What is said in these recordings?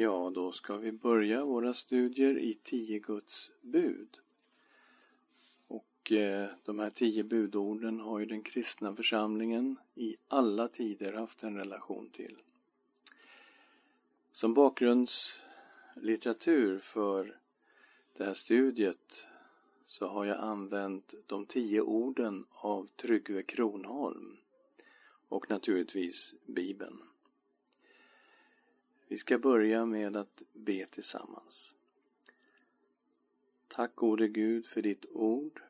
Ja, då ska vi börja våra studier i tio Guds bud. Och eh, de här tio budorden har ju den kristna församlingen i alla tider haft en relation till. Som bakgrundslitteratur för det här studiet så har jag använt de tio orden av Tryggve Kronholm och naturligtvis Bibeln. Vi ska börja med att be tillsammans. Tack gode Gud för ditt ord.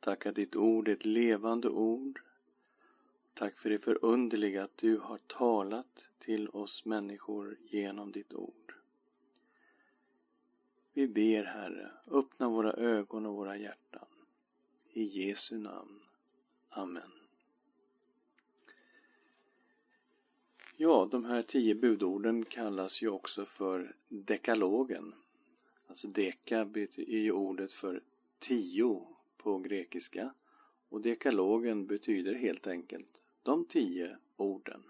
Tack att ditt ord är ett levande ord. Tack för det förunderliga att du har talat till oss människor genom ditt ord. Vi ber Herre, öppna våra ögon och våra hjärtan. I Jesu namn. Amen. Ja, de här tio budorden kallas ju också för dekalogen. Alltså deka är ju ordet för tio på grekiska och dekalogen betyder helt enkelt de tio orden.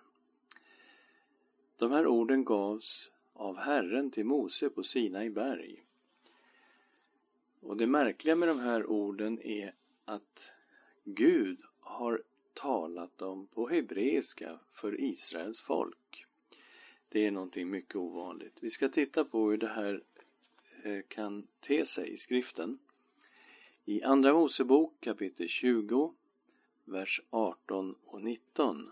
De här orden gavs av Herren till Mose på Sinai berg. Och det märkliga med de här orden är att Gud har talat dem på hebreiska för Israels folk. Det är någonting mycket ovanligt. Vi ska titta på hur det här eh, kan te sig i skriften. I Andra Mosebok kapitel 20, vers 18 och 19.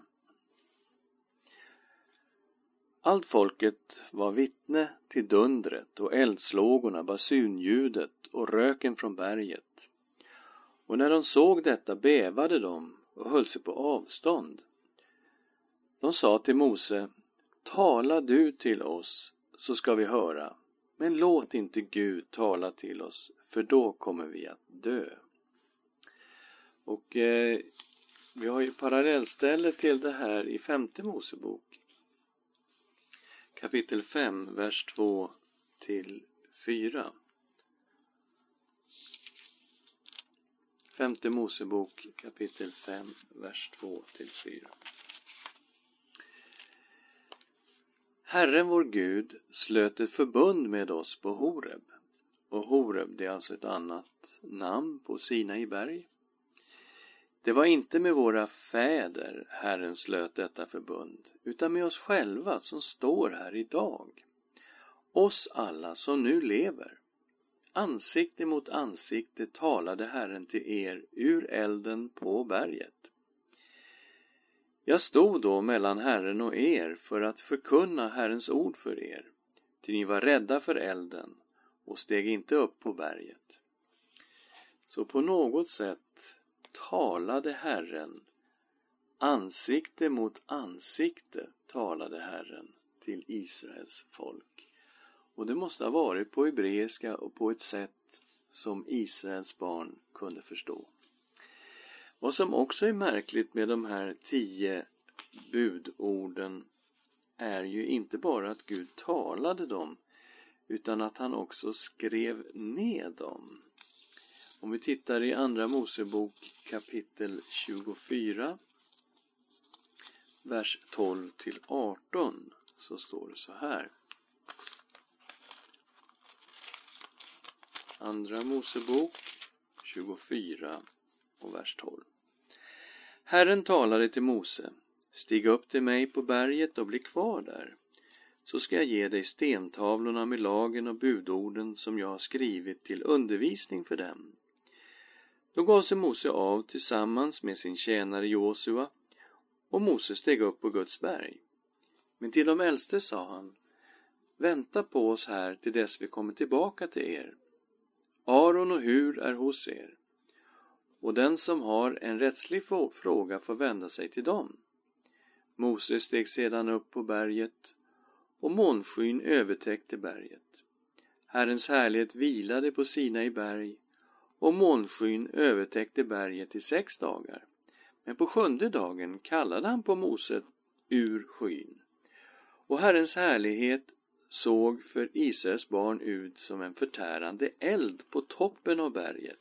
Allt folket var vittne till dundret och eldslågorna, basunljudet och röken från berget. Och när de såg detta bävade de och höll sig på avstånd. De sa till Mose, tala du till oss så ska vi höra, men låt inte Gud tala till oss, för då kommer vi att dö. Och eh, vi har ju parallellställe till det här i femte Mosebok. Kapitel 5, vers 2 till 4. Femte Mosebok kapitel 5, vers 2 till 4. Herren vår Gud slöt ett förbund med oss på Horeb. Och Horeb, det är alltså ett annat namn på Sinai berg. Det var inte med våra fäder Herren slöt detta förbund, utan med oss själva som står här idag. Oss alla som nu lever. Ansikte mot ansikte talade Herren till er ur elden på berget. Jag stod då mellan Herren och er för att förkunna Herrens ord för er, ty ni var rädda för elden och steg inte upp på berget. Så på något sätt talade Herren, ansikte mot ansikte talade Herren till Israels folk. Och det måste ha varit på hebreiska och på ett sätt som Israels barn kunde förstå. Vad som också är märkligt med de här tio budorden är ju inte bara att Gud talade dem utan att han också skrev ned dem. Om vi tittar i Andra Mosebok kapitel 24 vers 12 till 18 så står det så här. Andra Mosebok 24 och vers 12. Herren talade till Mose. Stig upp till mig på berget och bli kvar där. Så ska jag ge dig stentavlorna med lagen och budorden som jag har skrivit till undervisning för dem. Då gav sig Mose av tillsammans med sin tjänare Josua och Mose steg upp på Guds berg. Men till de äldste sa han Vänta på oss här till dess vi kommer tillbaka till er Aron och Hur är hos er, och den som har en rättslig fråga får vända sig till dem. Mose steg sedan upp på berget och månskyn övertäckte berget. Herrens härlighet vilade på sina i berg och månskyn övertäckte berget i sex dagar. Men på sjunde dagen kallade han på Mose ur skyn. Och Herrens härlighet såg för Israels barn ut som en förtärande eld på toppen av berget.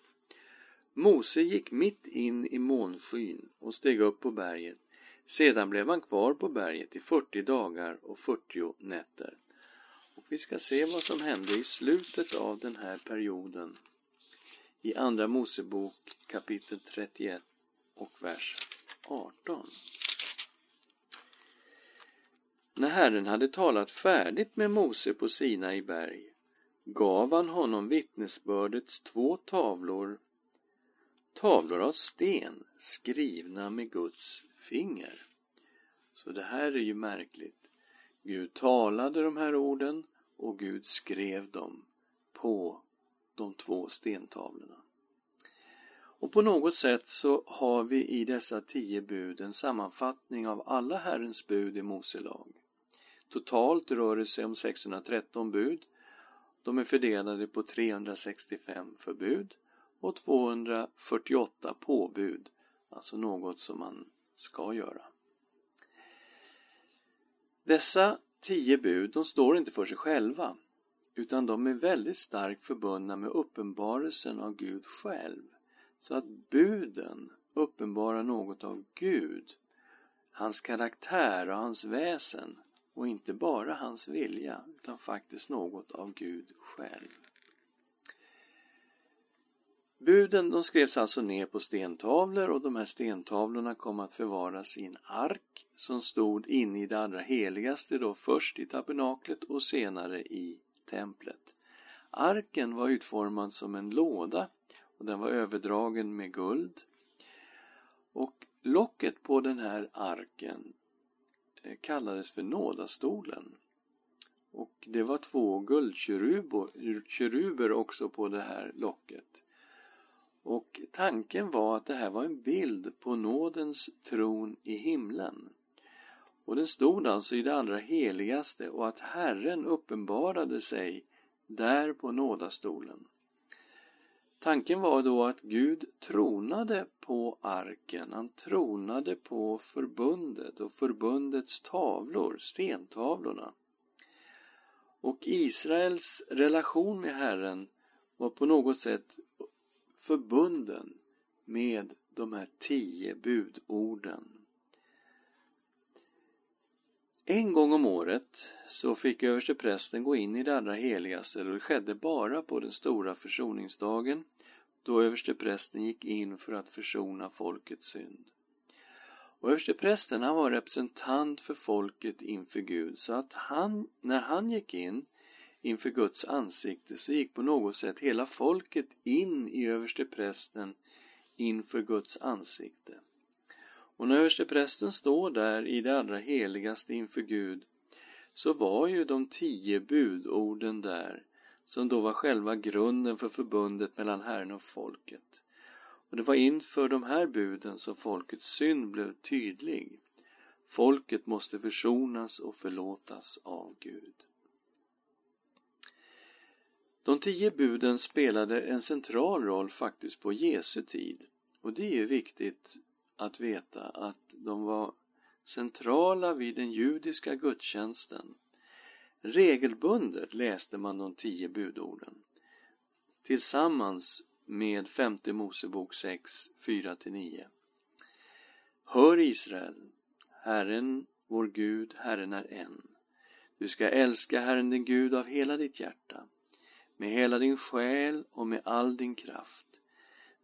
Mose gick mitt in i månskyn och steg upp på berget. Sedan blev han kvar på berget i 40 dagar och 40 nätter. vi ska se vad som hände i slutet av den här perioden i Andra Mosebok kapitel 31 och vers 18. När Herren hade talat färdigt med Mose på Sina i berg gav han honom vittnesbördets två tavlor, tavlor av sten skrivna med Guds finger. Så det här är ju märkligt. Gud talade de här orden och Gud skrev dem på de två stentavlorna. Och på något sätt så har vi i dessa tio bud en sammanfattning av alla Herrens bud i Mose lag. Totalt rör det sig om 613 bud. De är fördelade på 365 förbud och 248 påbud, alltså något som man ska göra. Dessa tio bud, de står inte för sig själva, utan de är väldigt starkt förbundna med uppenbarelsen av Gud själv. Så att buden uppenbarar något av Gud, hans karaktär och hans väsen och inte bara hans vilja utan faktiskt något av Gud själv. Buden de skrevs alltså ner på stentavlor och de här stentavlorna kom att förvaras i en ark som stod inne i det allra heligaste då först i tabernaklet och senare i templet. Arken var utformad som en låda och den var överdragen med guld. Och locket på den här arken kallades för nådastolen. Och det var två guldkeruber också på det här locket. Och tanken var att det här var en bild på nådens tron i himlen. Och den stod alltså i det allra heligaste och att Herren uppenbarade sig där på nådastolen. Tanken var då att Gud tronade på arken, han tronade på förbundet och förbundets tavlor, stentavlorna. Och Israels relation med Herren var på något sätt förbunden med de här tio budorden. En gång om året så fick översteprästen gå in i det allra heligaste och det skedde bara på den stora försoningsdagen då översteprästen gick in för att försona folkets synd. Och översteprästen han var representant för folket inför Gud så att han, när han gick in inför Guds ansikte så gick på något sätt hela folket in i översteprästen inför Guds ansikte. Och när översteprästen står där i det allra heligaste inför Gud så var ju de tio budorden där som då var själva grunden för förbundet mellan Herren och folket. Och det var inför de här buden som folkets synd blev tydlig. Folket måste försonas och förlåtas av Gud. De tio buden spelade en central roll faktiskt på Jesu tid. Och det är ju viktigt att veta att de var centrala vid den judiska gudstjänsten. Regelbundet läste man de tio budorden tillsammans med femte Mosebok 6, 4-9. Hör Israel, Herren vår Gud, Herren är en. Du ska älska Herren din Gud av hela ditt hjärta, med hela din själ och med all din kraft.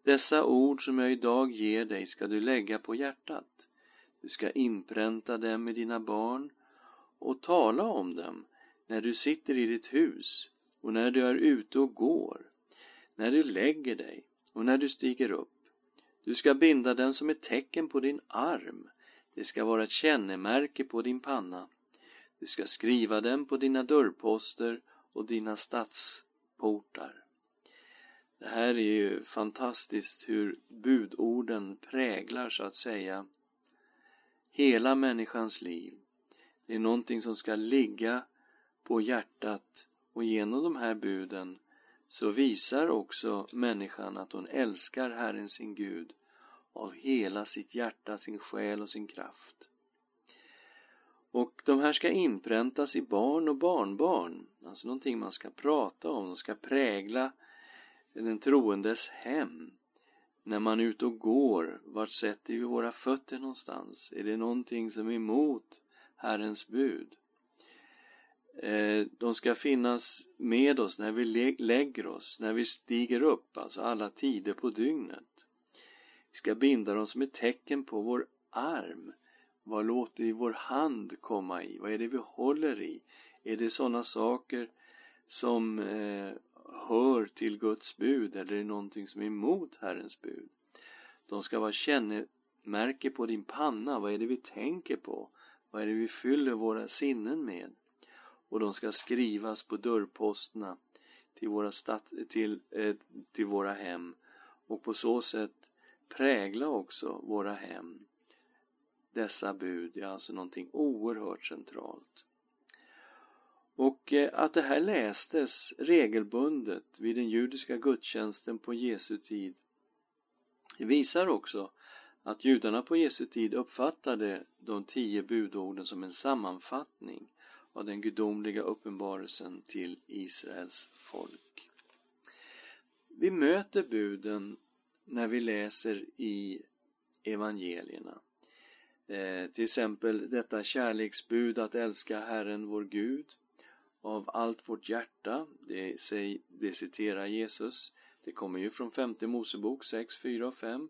Dessa ord som jag idag ger dig ska du lägga på hjärtat. Du ska inpränta dem i dina barn och tala om dem när du sitter i ditt hus och när du är ute och går, när du lägger dig och när du stiger upp. Du ska binda dem som ett tecken på din arm. Det ska vara ett kännemärke på din panna. Du ska skriva dem på dina dörrposter och dina stadsportar. Det här är ju fantastiskt hur budorden präglar så att säga hela människans liv. Det är någonting som ska ligga på hjärtat och genom de här buden så visar också människan att hon älskar Herren sin Gud av hela sitt hjärta, sin själ och sin kraft. Och de här ska inpräntas i barn och barnbarn, alltså någonting man ska prata om, de ska prägla den troendes hem. När man är ute och går, vart sätter vi våra fötter någonstans? Är det någonting som är emot Herrens bud? Eh, de ska finnas med oss när vi lägger oss, när vi stiger upp, alltså alla tider på dygnet. Vi ska binda dem som ett tecken på vår arm. Vad låter vi vår hand komma i? Vad är det vi håller i? Är det sådana saker som eh, hör till Guds bud eller är det någonting som är emot Herrens bud? De ska vara kännemärke på din panna. Vad är det vi tänker på? Vad är det vi fyller våra sinnen med? Och de ska skrivas på dörrposterna till våra, stat till, eh, till våra hem och på så sätt prägla också våra hem. Dessa bud är alltså någonting oerhört centralt. Och eh, att det här lästes regelbundet vid den judiska gudstjänsten på Jesu tid visar också att judarna på Jesu tid uppfattade de tio budorden som en sammanfattning av den gudomliga uppenbarelsen till Israels folk. Vi möter buden när vi läser i evangelierna. Eh, till exempel detta kärleksbud att älska Herren vår Gud av allt vårt hjärta. Det, säg, det citerar Jesus. Det kommer ju från femte Mosebok 6, 4 och 5.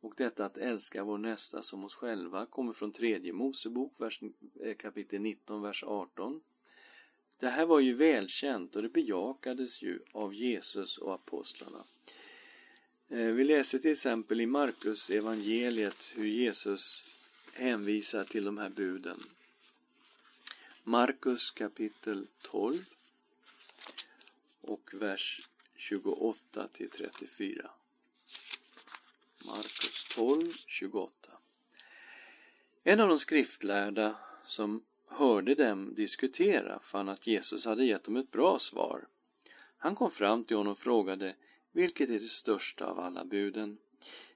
Och detta att älska vår nästa som oss själva kommer från tredje Mosebok vers, eh, kapitel 19, vers 18. Det här var ju välkänt och det bejakades ju av Jesus och apostlarna. Eh, vi läser till exempel i Markus evangeliet hur Jesus hänvisar till de här buden. Markus kapitel 12 och vers 28 till 34. Markus 12, 28. En av de skriftlärda som hörde dem diskutera fann att Jesus hade gett dem ett bra svar. Han kom fram till honom och frågade vilket är det största av alla buden?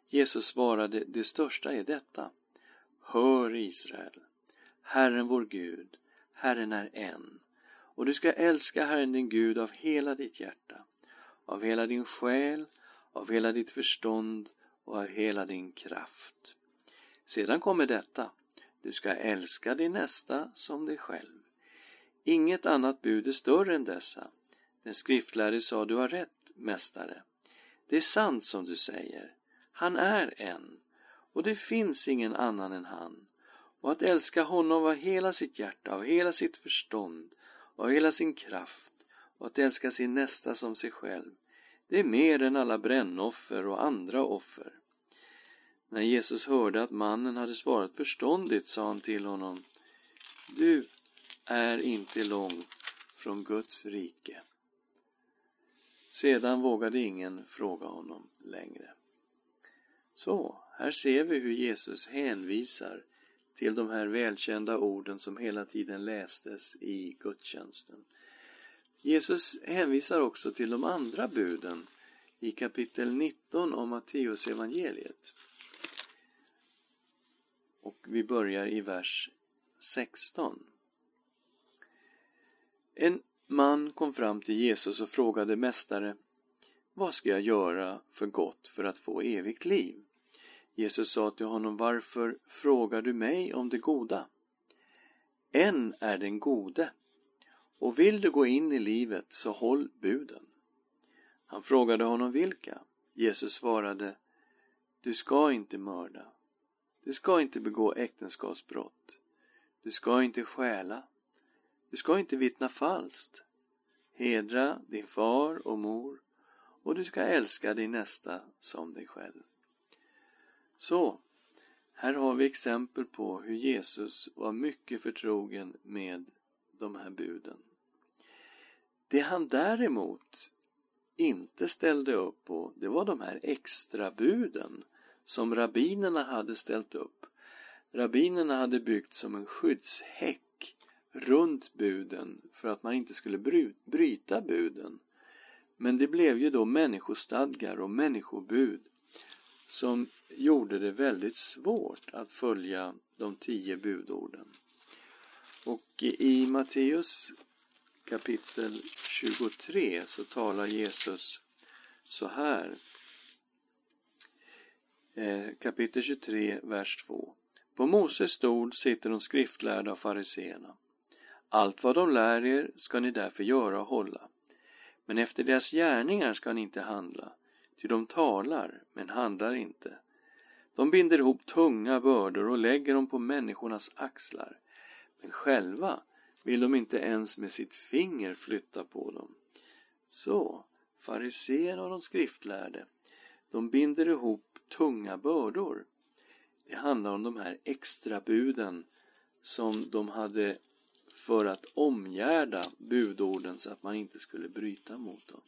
Jesus svarade, det största är detta. Hör Israel, Herren vår Gud, Herren är en. Och du ska älska Herren din Gud av hela ditt hjärta, av hela din själ, av hela ditt förstånd och av hela din kraft. Sedan kommer detta, du ska älska din nästa som dig själv. Inget annat bud är större än dessa. Den skriftlärde sa, du har rätt, mästare. Det är sant som du säger. Han är en, och det finns ingen annan än han. Och att älska honom av hela sitt hjärta, av hela sitt förstånd, av hela sin kraft och att älska sin nästa som sig själv, det är mer än alla brännoffer och andra offer. När Jesus hörde att mannen hade svarat förståndigt sa han till honom Du är inte långt från Guds rike. Sedan vågade ingen fråga honom längre. Så, här ser vi hur Jesus hänvisar till de här välkända orden som hela tiden lästes i gudstjänsten. Jesus hänvisar också till de andra buden i kapitel 19 av Matteus evangeliet. Och vi börjar i vers 16. En man kom fram till Jesus och frågade Mästare, vad ska jag göra för gott för att få evigt liv? Jesus sa till honom, varför frågar du mig om det goda? En är den gode, och vill du gå in i livet så håll buden. Han frågade honom vilka. Jesus svarade, du ska inte mörda. Du ska inte begå äktenskapsbrott. Du ska inte stjäla. Du ska inte vittna falskt. Hedra din far och mor och du ska älska din nästa som dig själv. Så, här har vi exempel på hur Jesus var mycket förtrogen med de här buden. Det han däremot inte ställde upp på, det var de här extra buden som rabbinerna hade ställt upp. Rabbinerna hade byggt som en skyddshäck runt buden för att man inte skulle bryta buden. Men det blev ju då människostadgar och människobud som gjorde det väldigt svårt att följa de tio budorden. Och i Matteus kapitel 23 så talar Jesus så här. Eh, kapitel 23, vers 2. På Moses stol sitter de skriftlärda och fariseerna. Allt vad de lär er ska ni därför göra och hålla. Men efter deras gärningar ska ni inte handla, ty de talar, men handlar inte. De binder ihop tunga bördor och lägger dem på människornas axlar, men själva vill de inte ens med sitt finger flytta på dem. Så, fariséerna och de skriftlärde, de binder ihop tunga bördor. Det handlar om de här extra buden som de hade för att omgärda budorden så att man inte skulle bryta mot dem.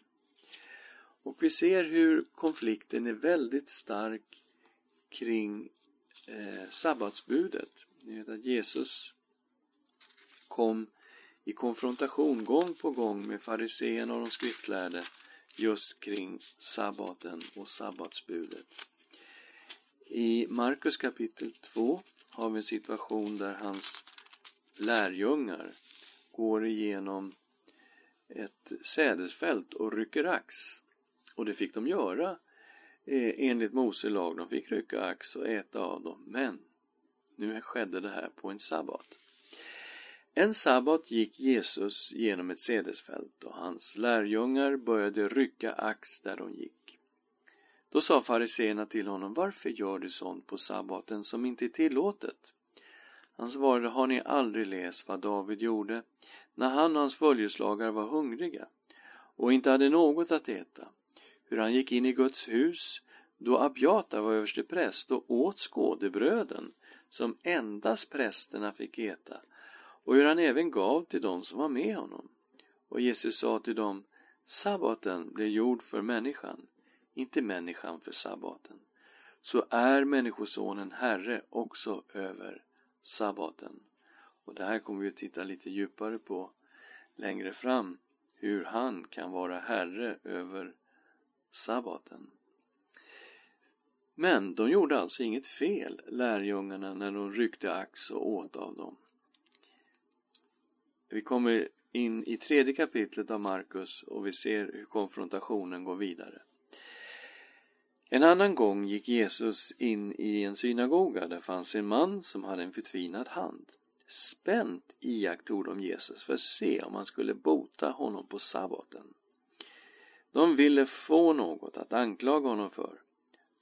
Och vi ser hur konflikten är väldigt stark kring eh, sabbatsbudet. Ni vet att Jesus kom i konfrontation gång på gång med fariséerna och de skriftlärde just kring sabbaten och sabbatsbudet. I Markus kapitel 2 har vi en situation där hans lärjungar går igenom ett sädesfält och rycker ax. Och det fick de göra Eh, enligt Mose lag. De fick rycka ax och äta av dem. Men nu skedde det här på en sabbat. En sabbat gick Jesus genom ett sädesfält och hans lärjungar började rycka ax där de gick. Då sa fariseerna till honom, varför gör du sånt på sabbaten som inte är tillåtet? Han svarade, har ni aldrig läst vad David gjorde när han och hans följeslagare var hungriga och inte hade något att äta? Hur han gick in i Guds hus då Abjata var överstepräst och åt skådebröden som endast prästerna fick äta och hur han även gav till dem som var med honom. Och Jesus sa till dem, sabbaten blev gjord för människan, inte människan för sabbaten. Så är Människosonen Herre också över sabbaten. Och det här kommer vi att titta lite djupare på längre fram, hur han kan vara Herre över sabbaten. Men de gjorde alltså inget fel, lärjungarna, när de ryckte ax och åt av dem. Vi kommer in i tredje kapitlet av Markus och vi ser hur konfrontationen går vidare. En annan gång gick Jesus in i en synagoga. Där fanns en man som hade en förtvinad hand. Spänt iakttog de Jesus för att se om han skulle bota honom på sabbaten. De ville få något att anklaga honom för.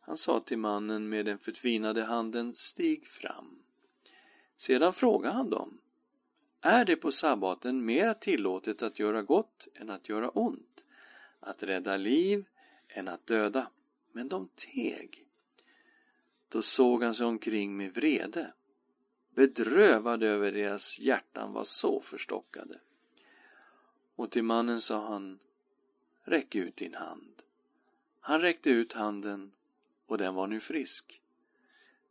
Han sa till mannen med den förtvinade handen, stig fram. Sedan frågade han dem, är det på sabbaten mera tillåtet att göra gott än att göra ont, att rädda liv än att döda? Men de teg. Då såg han sig omkring med vrede, bedrövad över deras hjärtan var så förstockade. Och till mannen sa han, räck ut din hand. Han räckte ut handen och den var nu frisk.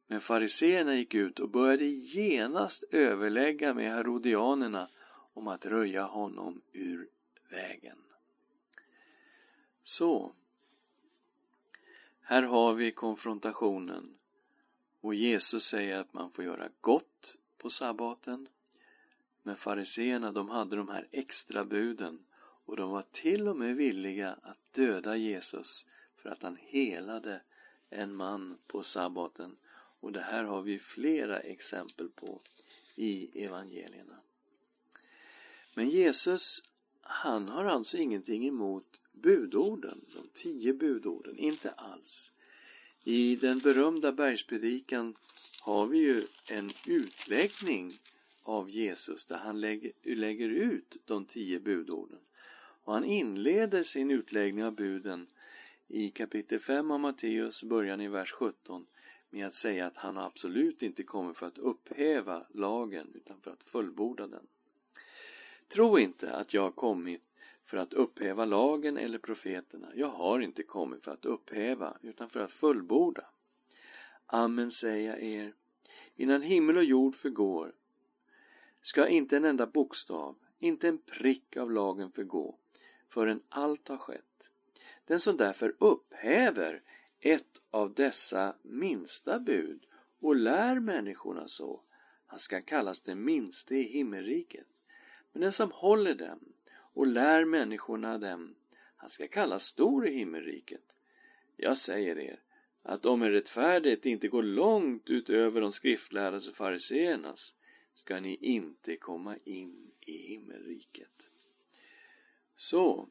Men fariseerna gick ut och började genast överlägga med herodianerna om att röja honom ur vägen. Så, här har vi konfrontationen och Jesus säger att man får göra gott på sabbaten. Men fariseerna, de hade de här extra buden och de var till och med villiga att döda Jesus för att han helade en man på sabbaten. Och det här har vi flera exempel på i evangelierna. Men Jesus, han har alltså ingenting emot budorden, de tio budorden, inte alls. I den berömda bergspredikan har vi ju en utläggning av Jesus där han lägger, lägger ut de tio budorden. Och han inleder sin utläggning av buden i kapitel 5 av Matteus, början i vers 17, med att säga att han absolut inte kommer för att upphäva lagen utan för att fullborda den. Tro inte att jag har kommit för att upphäva lagen eller profeterna. Jag har inte kommit för att upphäva, utan för att fullborda. Amen säger jag er, innan himmel och jord förgår ska inte en enda bokstav, inte en prick av lagen förgå, förrän allt har skett. Den som därför upphäver ett av dessa minsta bud och lär människorna så, han ska kallas den minste i himmelriket. Men den som håller dem och lär människorna dem. Han ska kallas stor i himmelriket. Jag säger er att om er rättfärdighet inte går långt utöver de skriftlärdas och fariseernas ska ni inte komma in i himmelriket. Så,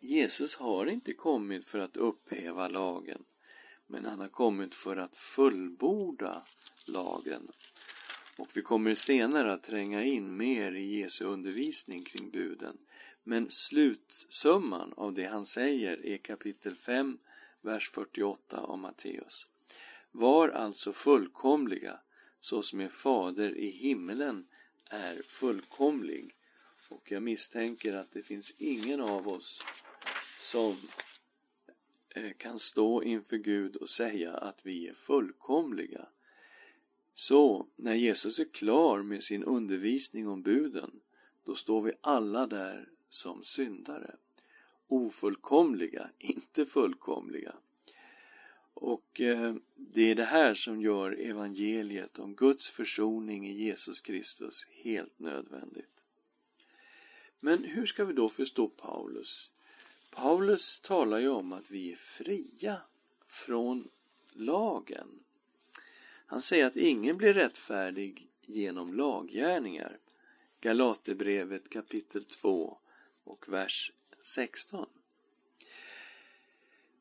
Jesus har inte kommit för att upphäva lagen, men han har kommit för att fullborda lagen. Och vi kommer senare att tränga in mer i Jesu undervisning kring buden. Men slutsumman av det han säger är kapitel 5, vers 48 av Matteus. Var alltså fullkomliga, så som er fader i himmelen är fullkomlig. Och jag misstänker att det finns ingen av oss som eh, kan stå inför Gud och säga att vi är fullkomliga. Så när Jesus är klar med sin undervisning om buden, då står vi alla där som syndare. Ofullkomliga, inte fullkomliga. Och eh, det är det här som gör evangeliet om Guds försoning i Jesus Kristus helt nödvändigt. Men hur ska vi då förstå Paulus? Paulus talar ju om att vi är fria från lagen. Han säger att ingen blir rättfärdig genom laggärningar. Galaterbrevet kapitel 2 och vers 16.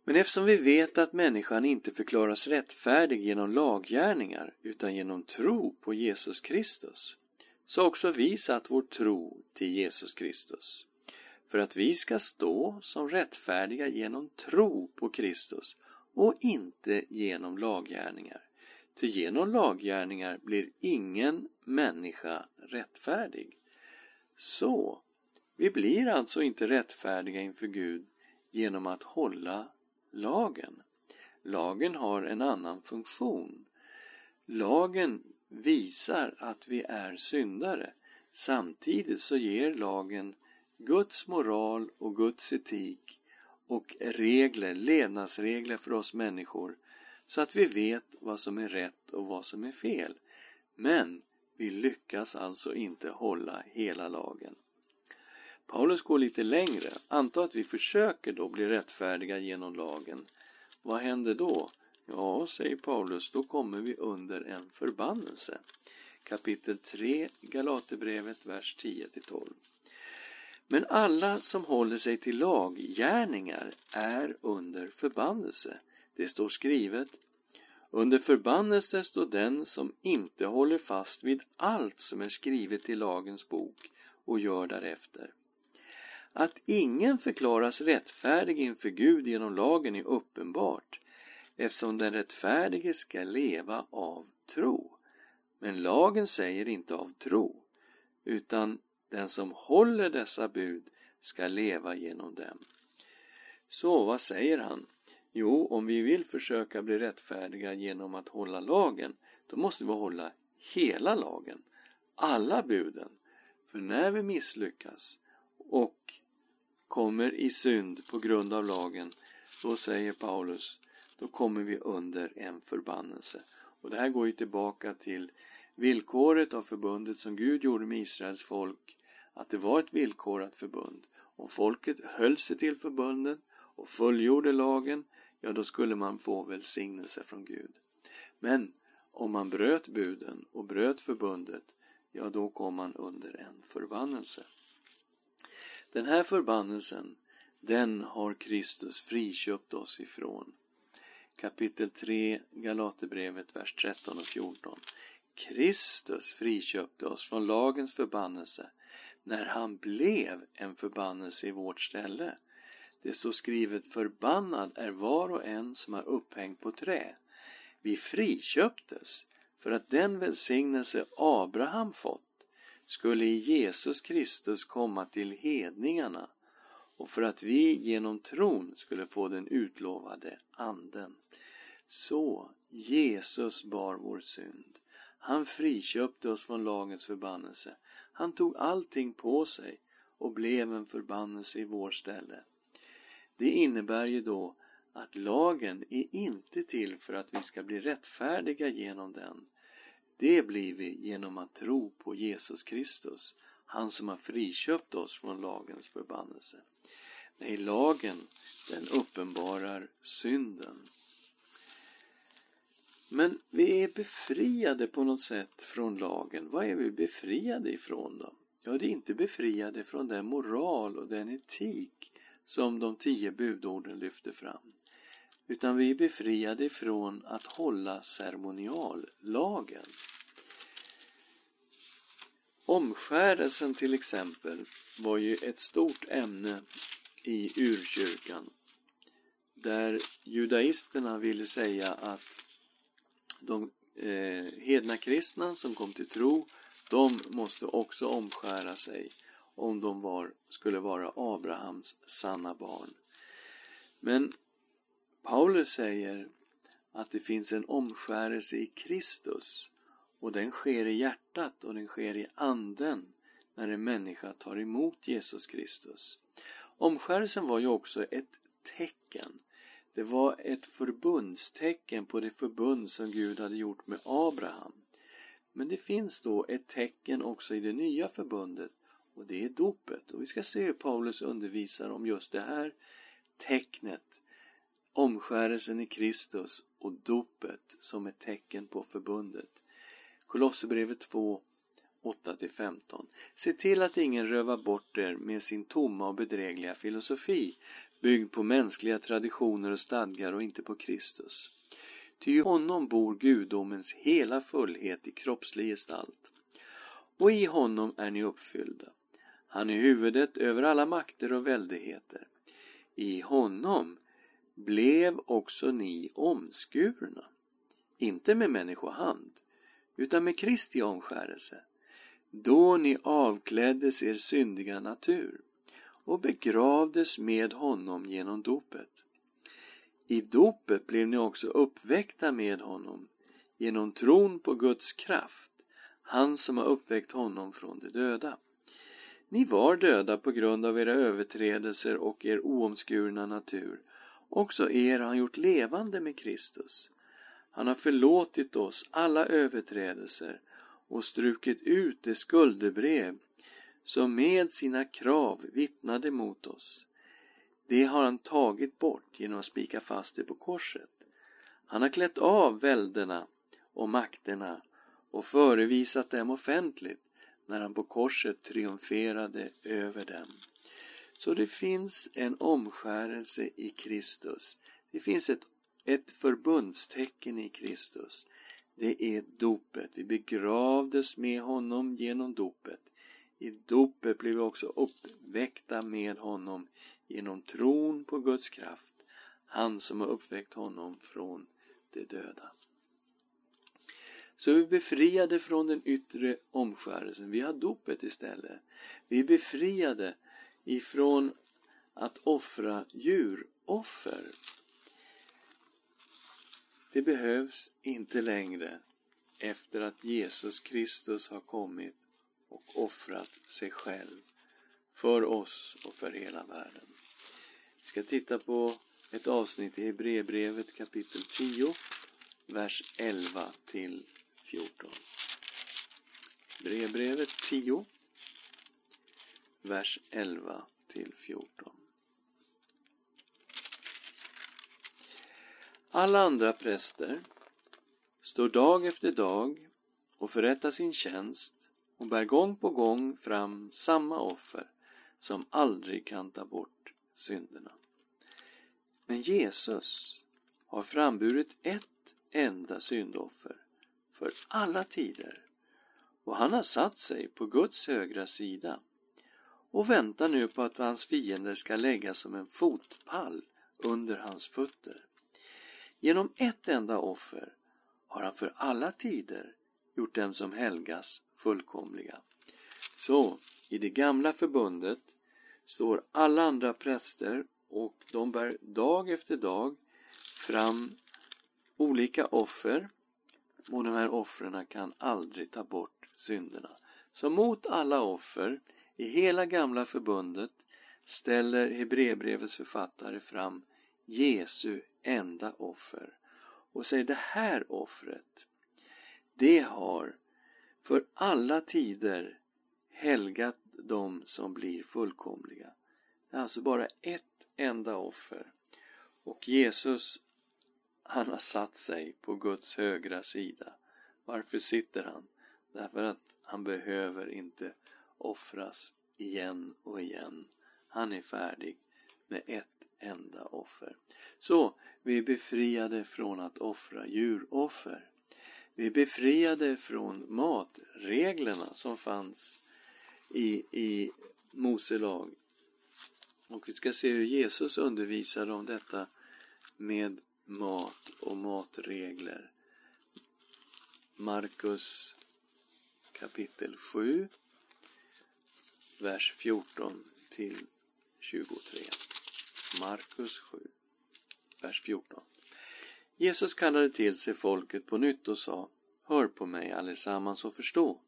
Men eftersom vi vet att människan inte förklaras rättfärdig genom laggärningar utan genom tro på Jesus Kristus, så har också vi satt vår tro till Jesus Kristus. För att vi ska stå som rättfärdiga genom tro på Kristus och inte genom laggärningar. Ty genom laggärningar blir ingen människa rättfärdig. Så, vi blir alltså inte rättfärdiga inför Gud genom att hålla lagen. Lagen har en annan funktion. Lagen visar att vi är syndare. Samtidigt så ger lagen Guds moral och Guds etik och regler, levnadsregler för oss människor så att vi vet vad som är rätt och vad som är fel. Men vi lyckas alltså inte hålla hela lagen. Paulus går lite längre. Anta att vi försöker då bli rättfärdiga genom lagen. Vad händer då? Ja, säger Paulus, då kommer vi under en förbannelse. Kapitel 3, Galaterbrevet, vers 10-12. Men alla som håller sig till laggärningar är under förbannelse. Det står skrivet under förbannelse står den som inte håller fast vid allt som är skrivet i lagens bok och gör därefter. Att ingen förklaras rättfärdig inför Gud genom lagen är uppenbart, eftersom den rättfärdige ska leva av tro. Men lagen säger inte av tro, utan den som håller dessa bud ska leva genom dem. Så vad säger han? Jo, om vi vill försöka bli rättfärdiga genom att hålla lagen, då måste vi hålla hela lagen, alla buden. För när vi misslyckas och kommer i synd på grund av lagen, då säger Paulus, då kommer vi under en förbannelse. Och det här går ju tillbaka till villkoret av förbundet som Gud gjorde med Israels folk, att det var ett villkorat förbund. Om folket höll sig till förbundet och fullgjorde lagen, ja då skulle man få välsignelse från Gud. Men om man bröt buden och bröt förbundet, ja då kom man under en förbannelse. Den här förbannelsen, den har Kristus friköpt oss ifrån. Kapitel 3, Galaterbrevet, vers 13 och 14. Kristus friköpte oss från lagens förbannelse när han blev en förbannelse i vårt ställe. Det står skrivet förbannad är var och en som är upphängd på trä. Vi friköptes för att den välsignelse Abraham fått skulle i Jesus Kristus komma till hedningarna och för att vi genom tron skulle få den utlovade anden. Så Jesus bar vår synd. Han friköpte oss från lagens förbannelse. Han tog allting på sig och blev en förbannelse i vår ställe. Det innebär ju då att lagen är inte till för att vi ska bli rättfärdiga genom den. Det blir vi genom att tro på Jesus Kristus, han som har friköpt oss från lagens förbannelse. Nej, lagen, den uppenbarar synden. Men vi är befriade på något sätt från lagen. Vad är vi befriade ifrån då? Ja, det är inte befriade från den moral och den etik som de tio budorden lyfter fram. Utan vi är befriade ifrån att hålla ceremoniallagen. Omskärelsen till exempel var ju ett stort ämne i urkyrkan där judaisterna ville säga att de eh, hedna kristna som kom till tro de måste också omskära sig om de var, skulle vara Abrahams sanna barn. Men Paulus säger att det finns en omskärelse i Kristus och den sker i hjärtat och den sker i anden när en människa tar emot Jesus Kristus. Omskärelsen var ju också ett tecken. Det var ett förbundstecken på det förbund som Gud hade gjort med Abraham. Men det finns då ett tecken också i det nya förbundet och det är dopet. Och vi ska se hur Paulus undervisar om just det här tecknet, omskärelsen i Kristus och dopet som ett tecken på förbundet. Kolosserbrevet 2, 8-15. Se till att ingen rövar bort er med sin tomma och bedrägliga filosofi, byggd på mänskliga traditioner och stadgar och inte på Kristus. Ty i honom bor gudomens hela fullhet i kroppslig gestalt. Och i honom är ni uppfyllda. Han är huvudet över alla makter och väldigheter. I honom blev också ni omskurna, inte med människohand, utan med Kristi omskärelse, då ni avkläddes er syndiga natur och begravdes med honom genom dopet. I dopet blev ni också uppväckta med honom genom tron på Guds kraft, han som har uppväckt honom från de döda. Ni var döda på grund av era överträdelser och er oomskurna natur. Också er har han gjort levande med Kristus. Han har förlåtit oss alla överträdelser och strukit ut det skuldebrev som med sina krav vittnade mot oss. Det har han tagit bort genom att spika fast det på korset. Han har klätt av välderna och makterna och förevisat dem offentligt när han på korset triumferade över dem. Så det finns en omskärelse i Kristus. Det finns ett, ett förbundstecken i Kristus. Det är dopet. Vi begravdes med honom genom dopet. I dopet blev vi också uppväckta med honom genom tron på Guds kraft, han som har uppväckt honom från de döda. Så vi är befriade från den yttre omskärelsen. Vi har dopet istället. Vi är befriade ifrån att offra djuroffer. Det behövs inte längre efter att Jesus Kristus har kommit och offrat sig själv för oss och för hela världen. Vi ska titta på ett avsnitt i Hebreerbrevet kapitel 10, vers 11 till 14. Hebreerbrevet 10, vers 11 till 14. Alla andra präster står dag efter dag och förrättar sin tjänst och bär gång på gång fram samma offer som aldrig kan ta bort synderna. Men Jesus har framburit ett enda syndoffer för alla tider och han har satt sig på Guds högra sida och väntar nu på att hans fiender ska läggas som en fotpall under hans fötter. Genom ett enda offer har han för alla tider gjort dem som helgas fullkomliga. Så, i det gamla förbundet står alla andra präster och de bär dag efter dag fram olika offer och de här offren kan aldrig ta bort synderna. Så mot alla offer i hela gamla förbundet ställer Hebreerbrevets författare fram Jesu enda offer och säger det här offret det har för alla tider helgat dem som blir fullkomliga. Det är alltså bara ett enda offer. Och Jesus, han har satt sig på Guds högra sida. Varför sitter han? Därför att han behöver inte offras igen och igen. Han är färdig med ett enda offer. Så, vi är befriade från att offra djuroffer. Vi är befriade från matreglerna som fanns i, i Mose lag. Och vi ska se hur Jesus undervisar om detta med mat och matregler. Markus kapitel 7, vers 14 till 23. Markus 7, vers 14. Jesus kallade till sig folket på nytt och sa Hör på mig allesammans och förstå.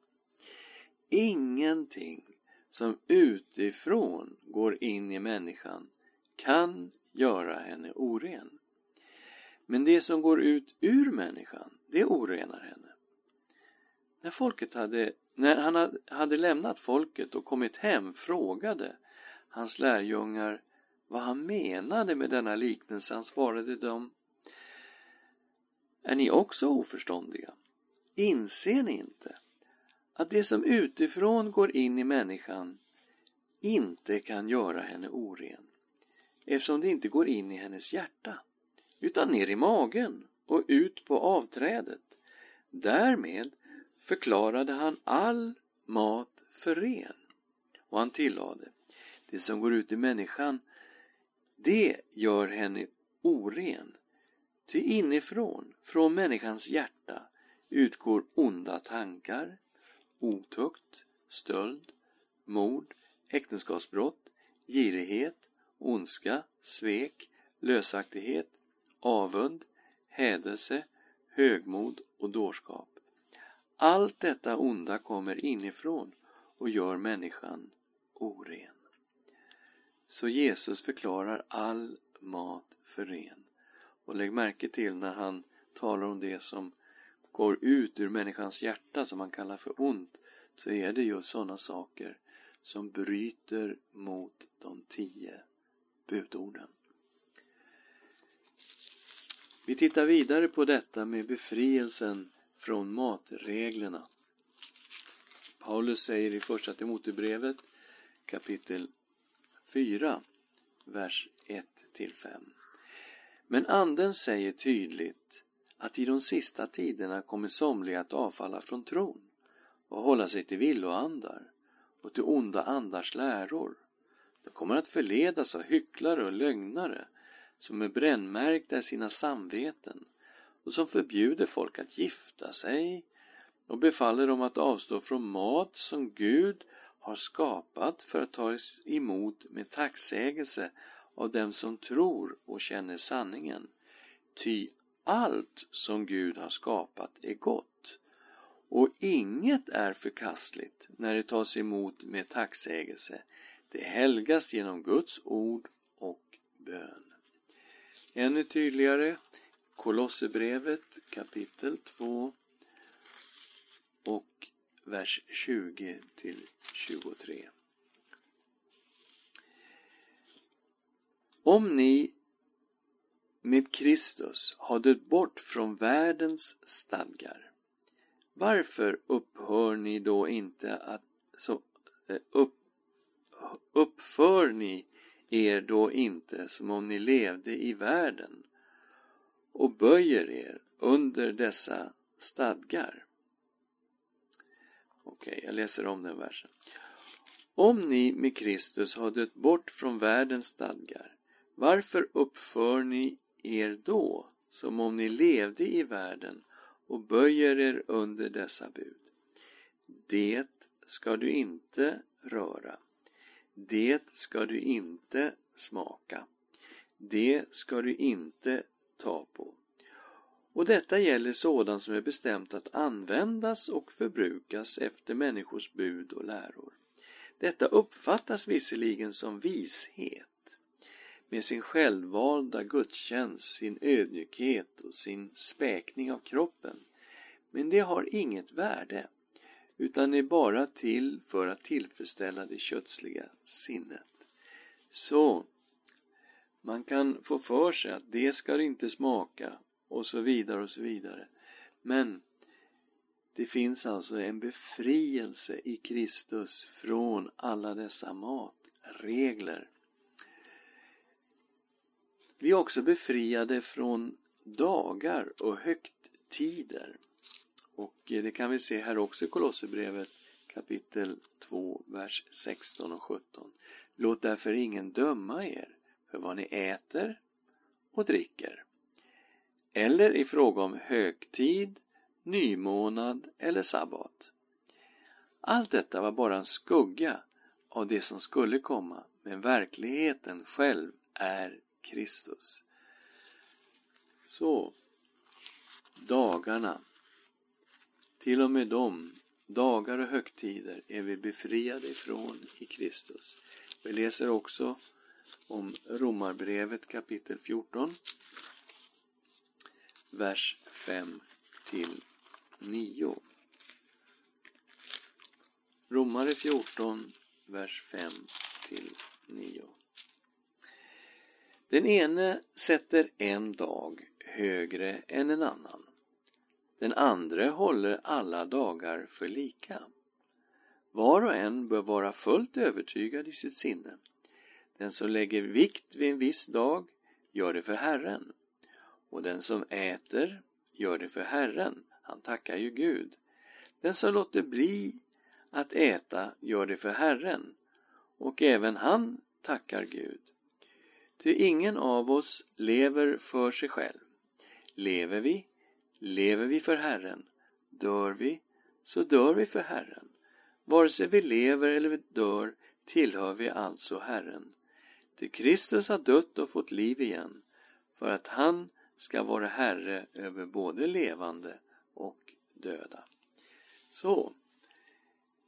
Ingenting som utifrån går in i människan kan göra henne oren. Men det som går ut ur människan, det orenar henne. När, folket hade, när han hade lämnat folket och kommit hem frågade hans lärjungar vad han menade med denna liknelse. Han svarade dem Är ni också oförståndiga? Inser ni inte att det som utifrån går in i människan inte kan göra henne oren eftersom det inte går in i hennes hjärta utan ner i magen och ut på avträdet. Därmed förklarade han all mat för ren. Och han tillade, det som går ut i människan, det gör henne oren. Ty inifrån, från människans hjärta, utgår onda tankar, otukt, stöld, mord, äktenskapsbrott, girighet, ondska, svek, lösaktighet, avund, hädelse, högmod och dårskap. Allt detta onda kommer inifrån och gör människan oren. Så Jesus förklarar all mat för ren. Och lägg märke till när han talar om det som går ut ur människans hjärta som han kallar för ont så är det just sådana saker som bryter mot de tio budorden. Vi tittar vidare på detta med befrielsen från matreglerna. Paulus säger i Första Timoteusbrevet kapitel 4, vers 1-5. Men Anden säger tydligt att i de sista tiderna kommer somliga att avfalla från tron och hålla sig till villoandar och till onda andars läror. De kommer att förledas av hycklare och lögnare som är brännmärkta i sina samveten och som förbjuder folk att gifta sig och befaller dem att avstå från mat som Gud har skapat för att tas emot med tacksägelse av dem som tror och känner sanningen. Ty allt som Gud har skapat är gott och inget är förkastligt när det tas emot med tacksägelse. Det helgas genom Guds ord och bön. Ännu tydligare Kolosserbrevet kapitel 2 och vers 20 till 23. Om ni med Kristus har dött bort från världens stadgar, varför upphör ni då inte att så, eh, upp, uppför ni er då inte som om ni levde i världen och böjer er under dessa stadgar. Okej, okay, jag läser om den versen. Om ni med Kristus har dött bort från världens stadgar, varför uppför ni er då som om ni levde i världen och böjer er under dessa bud? Det ska du inte röra. Det ska du inte smaka. Det ska du inte ta på. Och detta gäller sådant som är bestämt att användas och förbrukas efter människors bud och läror. Detta uppfattas visserligen som vishet, med sin självvalda gudstjänst, sin ödmjukhet och sin späkning av kroppen. Men det har inget värde, utan är bara till för att tillfredsställa det kötsliga sinnet. Så, man kan få för sig att det ska inte smaka och så vidare och så vidare. Men Det finns alltså en befrielse i Kristus från alla dessa matregler. Vi är också befriade från dagar och högtider. Och det kan vi se här också i Kolosserbrevet kapitel 2, vers 16 och 17. Låt därför ingen döma er för vad ni äter och dricker eller i fråga om högtid, nymånad eller sabbat. Allt detta var bara en skugga av det som skulle komma, men verkligheten själv är Kristus. Så, dagarna, till och med de dagar och högtider är vi befriade ifrån i Kristus. Vi läser också om Romarbrevet kapitel 14, vers 5 till 9. Romare 14, vers 5 till 9. Den ene sätter en dag högre än en annan. Den andra håller alla dagar för lika. Var och en bör vara fullt övertygad i sitt sinne. Den som lägger vikt vid en viss dag gör det för Herren och den som äter gör det för Herren, han tackar ju Gud. Den som låter bli att äta gör det för Herren och även han tackar Gud. Ty ingen av oss lever för sig själv. Lever vi, lever vi för Herren. Dör vi, så dör vi för Herren. Vare sig vi lever eller dör tillhör vi alltså Herren. Ty Kristus har dött och fått liv igen, för att han ska vara Herre över både levande och döda. Så,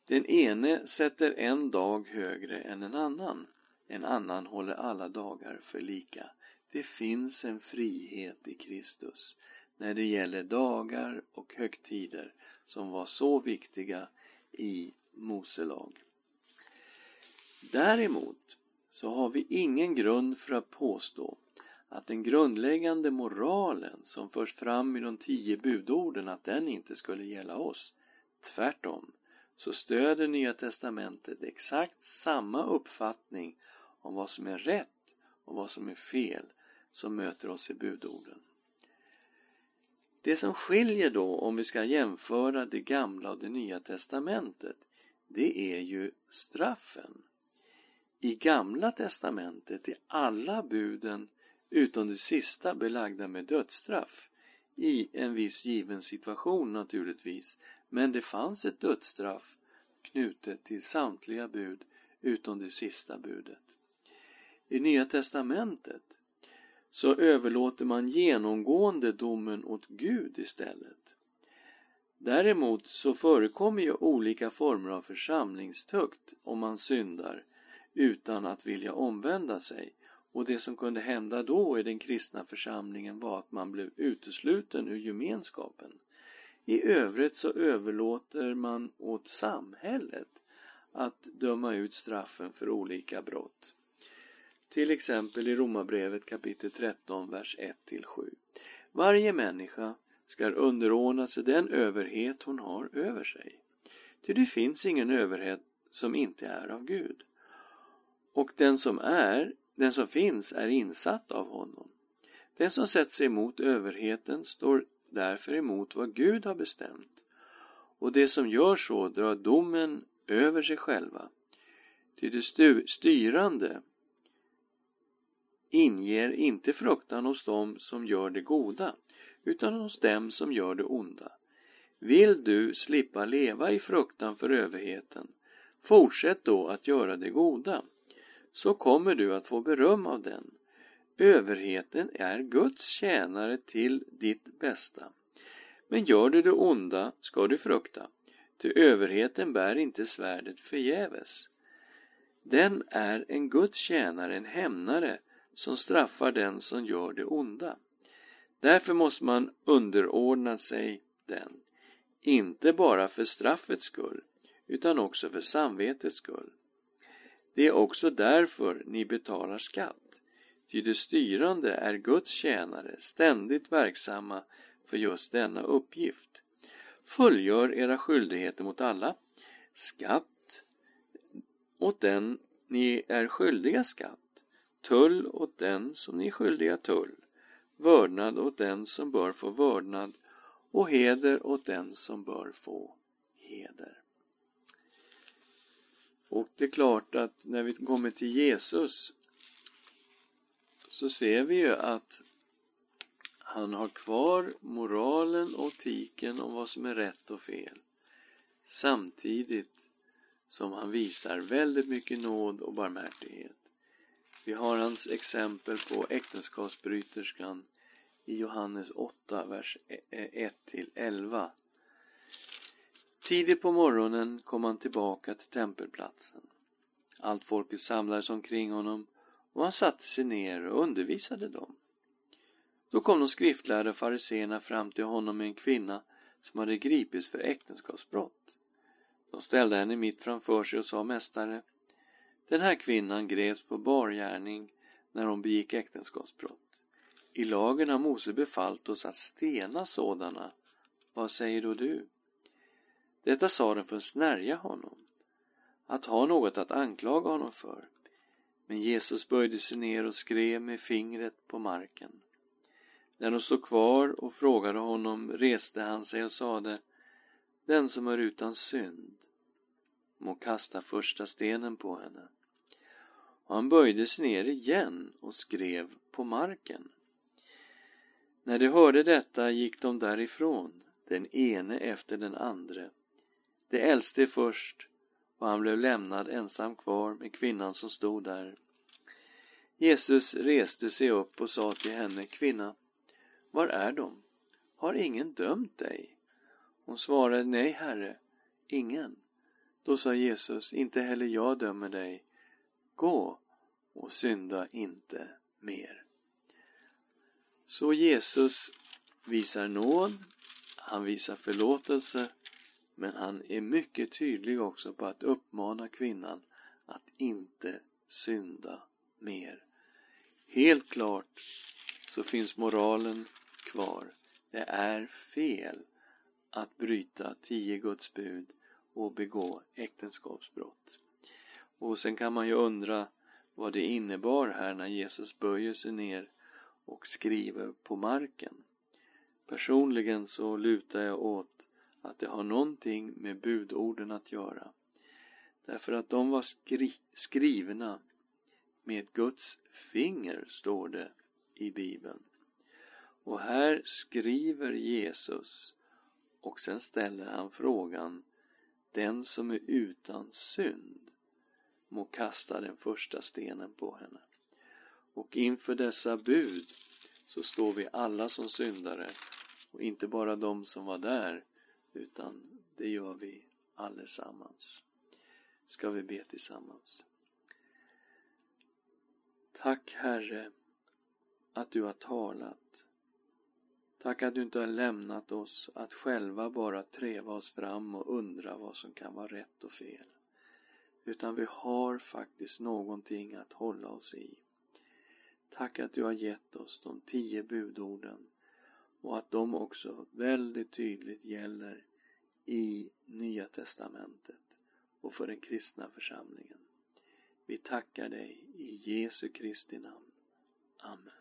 den ene sätter en dag högre än en annan. En annan håller alla dagar för lika. Det finns en frihet i Kristus när det gäller dagar och högtider som var så viktiga i Mose lag. Däremot så har vi ingen grund för att påstå att den grundläggande moralen som förs fram i de tio budorden, att den inte skulle gälla oss. Tvärtom så stöder Nya Testamentet exakt samma uppfattning om vad som är rätt och vad som är fel som möter oss i budorden. Det som skiljer då, om vi ska jämföra det gamla och det nya testamentet, det är ju straffen. I gamla testamentet är alla buden utom det sista belagda med dödsstraff i en viss given situation naturligtvis, men det fanns ett dödsstraff knutet till samtliga bud utom det sista budet. I Nya testamentet så överlåter man genomgående domen åt Gud istället. Däremot så förekommer ju olika former av församlingstukt om man syndar utan att vilja omvända sig och det som kunde hända då i den kristna församlingen var att man blev utesluten ur gemenskapen. I övrigt så överlåter man åt samhället att döma ut straffen för olika brott. Till exempel i Romarbrevet kapitel 13, vers 1-7. Varje människa ska underordna sig den överhet hon har över sig. Ty det finns ingen överhet som inte är av Gud. Och den som är den som finns är insatt av honom. Den som sätter sig emot överheten står därför emot vad Gud har bestämt. Och det som gör så drar domen över sig själva. Ty det styrande inger inte fruktan hos dem som gör det goda, utan hos dem som gör det onda. Vill du slippa leva i fruktan för överheten, fortsätt då att göra det goda så kommer du att få beröm av den. Överheten är Guds tjänare till ditt bästa. Men gör du det onda ska du frukta, ty överheten bär inte svärdet förgäves. Den är en Guds tjänare, en hämnare, som straffar den som gör det onda. Därför måste man underordna sig den, inte bara för straffets skull, utan också för samvetets skull. Det är också därför ni betalar skatt, ty de styrande är Guds tjänare, ständigt verksamma för just denna uppgift. Fullgör era skyldigheter mot alla. Skatt åt den ni är skyldiga skatt. Tull åt den som ni är skyldiga tull. Vördnad åt den som bör få vördnad och heder åt den som bör få heder. Och det är klart att när vi kommer till Jesus så ser vi ju att han har kvar moralen och etiken om vad som är rätt och fel. Samtidigt som han visar väldigt mycket nåd och barmhärtighet. Vi har hans exempel på äktenskapsbryterskan i Johannes 8, vers e- e- 1-11. Tidigt på morgonen kom han tillbaka till tempelplatsen. Allt folket samlades omkring honom och han satte sig ner och undervisade dem. Då kom de skriftlärda fariseerna fram till honom med en kvinna som hade gripits för äktenskapsbrott. De ställde henne mitt framför sig och sa Mästare, den här kvinnan greps på bargärning när hon begick äktenskapsbrott. I lagen har Mose befallt oss att stena sådana. Vad säger då du? Detta sa de för att snärja honom, att ha något att anklaga honom för. Men Jesus böjde sig ner och skrev med fingret på marken. När de stod kvar och frågade honom reste han sig och sade Den som är utan synd må kasta första stenen på henne. Och han böjde sig ner igen och skrev på marken. När de hörde detta gick de därifrån, den ene efter den andre. Det äldste först, och han blev lämnad ensam kvar med kvinnan som stod där. Jesus reste sig upp och sa till henne, kvinna, var är de? Har ingen dömt dig? Hon svarade, nej, Herre, ingen. Då sa Jesus, inte heller jag dömer dig. Gå och synda inte mer. Så Jesus visar nåd, han visar förlåtelse, men han är mycket tydlig också på att uppmana kvinnan att inte synda mer. Helt klart så finns moralen kvar. Det är fel att bryta tio Guds bud och begå äktenskapsbrott. Och sen kan man ju undra vad det innebar här när Jesus böjer sig ner och skriver på marken. Personligen så lutar jag åt att det har någonting med budorden att göra. Därför att de var skri skrivna med Guds finger, står det i Bibeln. Och här skriver Jesus och sen ställer han frågan Den som är utan synd må kasta den första stenen på henne. Och inför dessa bud så står vi alla som syndare och inte bara de som var där utan det gör vi allesammans. Ska vi be tillsammans. Tack Herre att du har talat. Tack att du inte har lämnat oss att själva bara treva oss fram och undra vad som kan vara rätt och fel. Utan vi har faktiskt någonting att hålla oss i. Tack att du har gett oss de tio budorden och att de också väldigt tydligt gäller i Nya Testamentet och för den kristna församlingen. Vi tackar dig i Jesu Kristi namn. Amen.